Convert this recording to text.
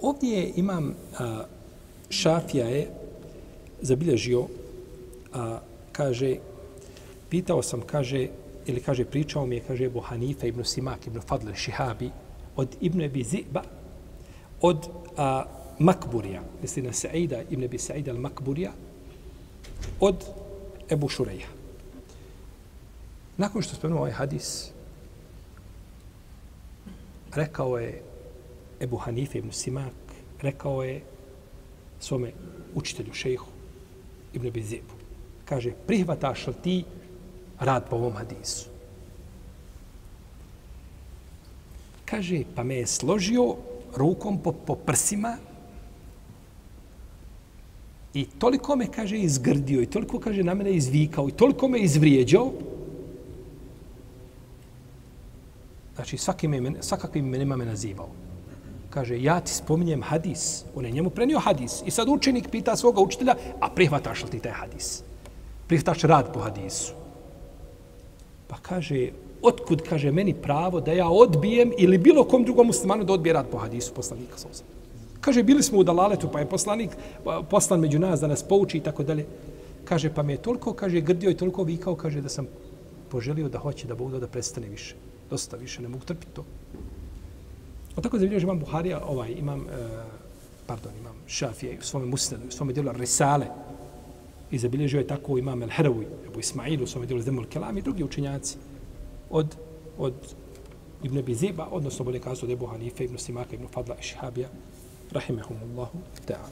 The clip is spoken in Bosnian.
Ovdje je imam a, Šafija je zabilježio, a, kaže, pitao sam, kaže, ili kaže, pričao mi je, kaže, Ebu Hanife ibn Simak ibn Fadl Šihabi, od Ibn Ebi Ziba, od a, Makburija, misli na Saida ibn Ebi Saida al Makburija, od Ebu Šureja. Nakon što spomenuo ovaj hadis, rekao je Ebu Hanife ibn Simak, rekao je svome učitelju šejhu ibn Bizebu. Kaže, prihvataš li ti rad po ovom hadisu? Kaže, pa me je složio rukom po, po prsima i toliko me, kaže, izgrdio i toliko, kaže, na mene izvikao i toliko me izvrijeđao Znači, svakim imen, svakakvim imenima me nazivao. Kaže, ja ti spominjem hadis. On je njemu prenio hadis. I sad učenik pita svoga učitelja, a prihvataš li ti taj hadis? Prihvataš rad po hadisu? Pa kaže, otkud, kaže, meni pravo da ja odbijem ili bilo kom drugom muslimanu da odbije rad po hadisu poslanika sa Kaže, bili smo u Dalaletu, pa je poslanik pa, poslan među nas da nas pouči i tako dalje. Kaže, pa me je toliko, kaže, grdio i toliko vikao, kaže, da sam poželio da hoće da Bog da prestane više dosta više, ne mogu trpiti to. O tako zabilježi imam Buharija, ovaj, imam, e, pardon, imam Šafije u svome musnedu, u svome dijelu Risale. I zabilježio je tako imam El Herawi, Ebu Ismailu, u svome dijelu Zemul Kelam i drugi učenjaci od, od Ibn Biziba, odnosno bolje kazu od Ebu Hanife, Ibn Simaka, Ibn Fadla i Šihabija, rahimehumullahu ta'ala.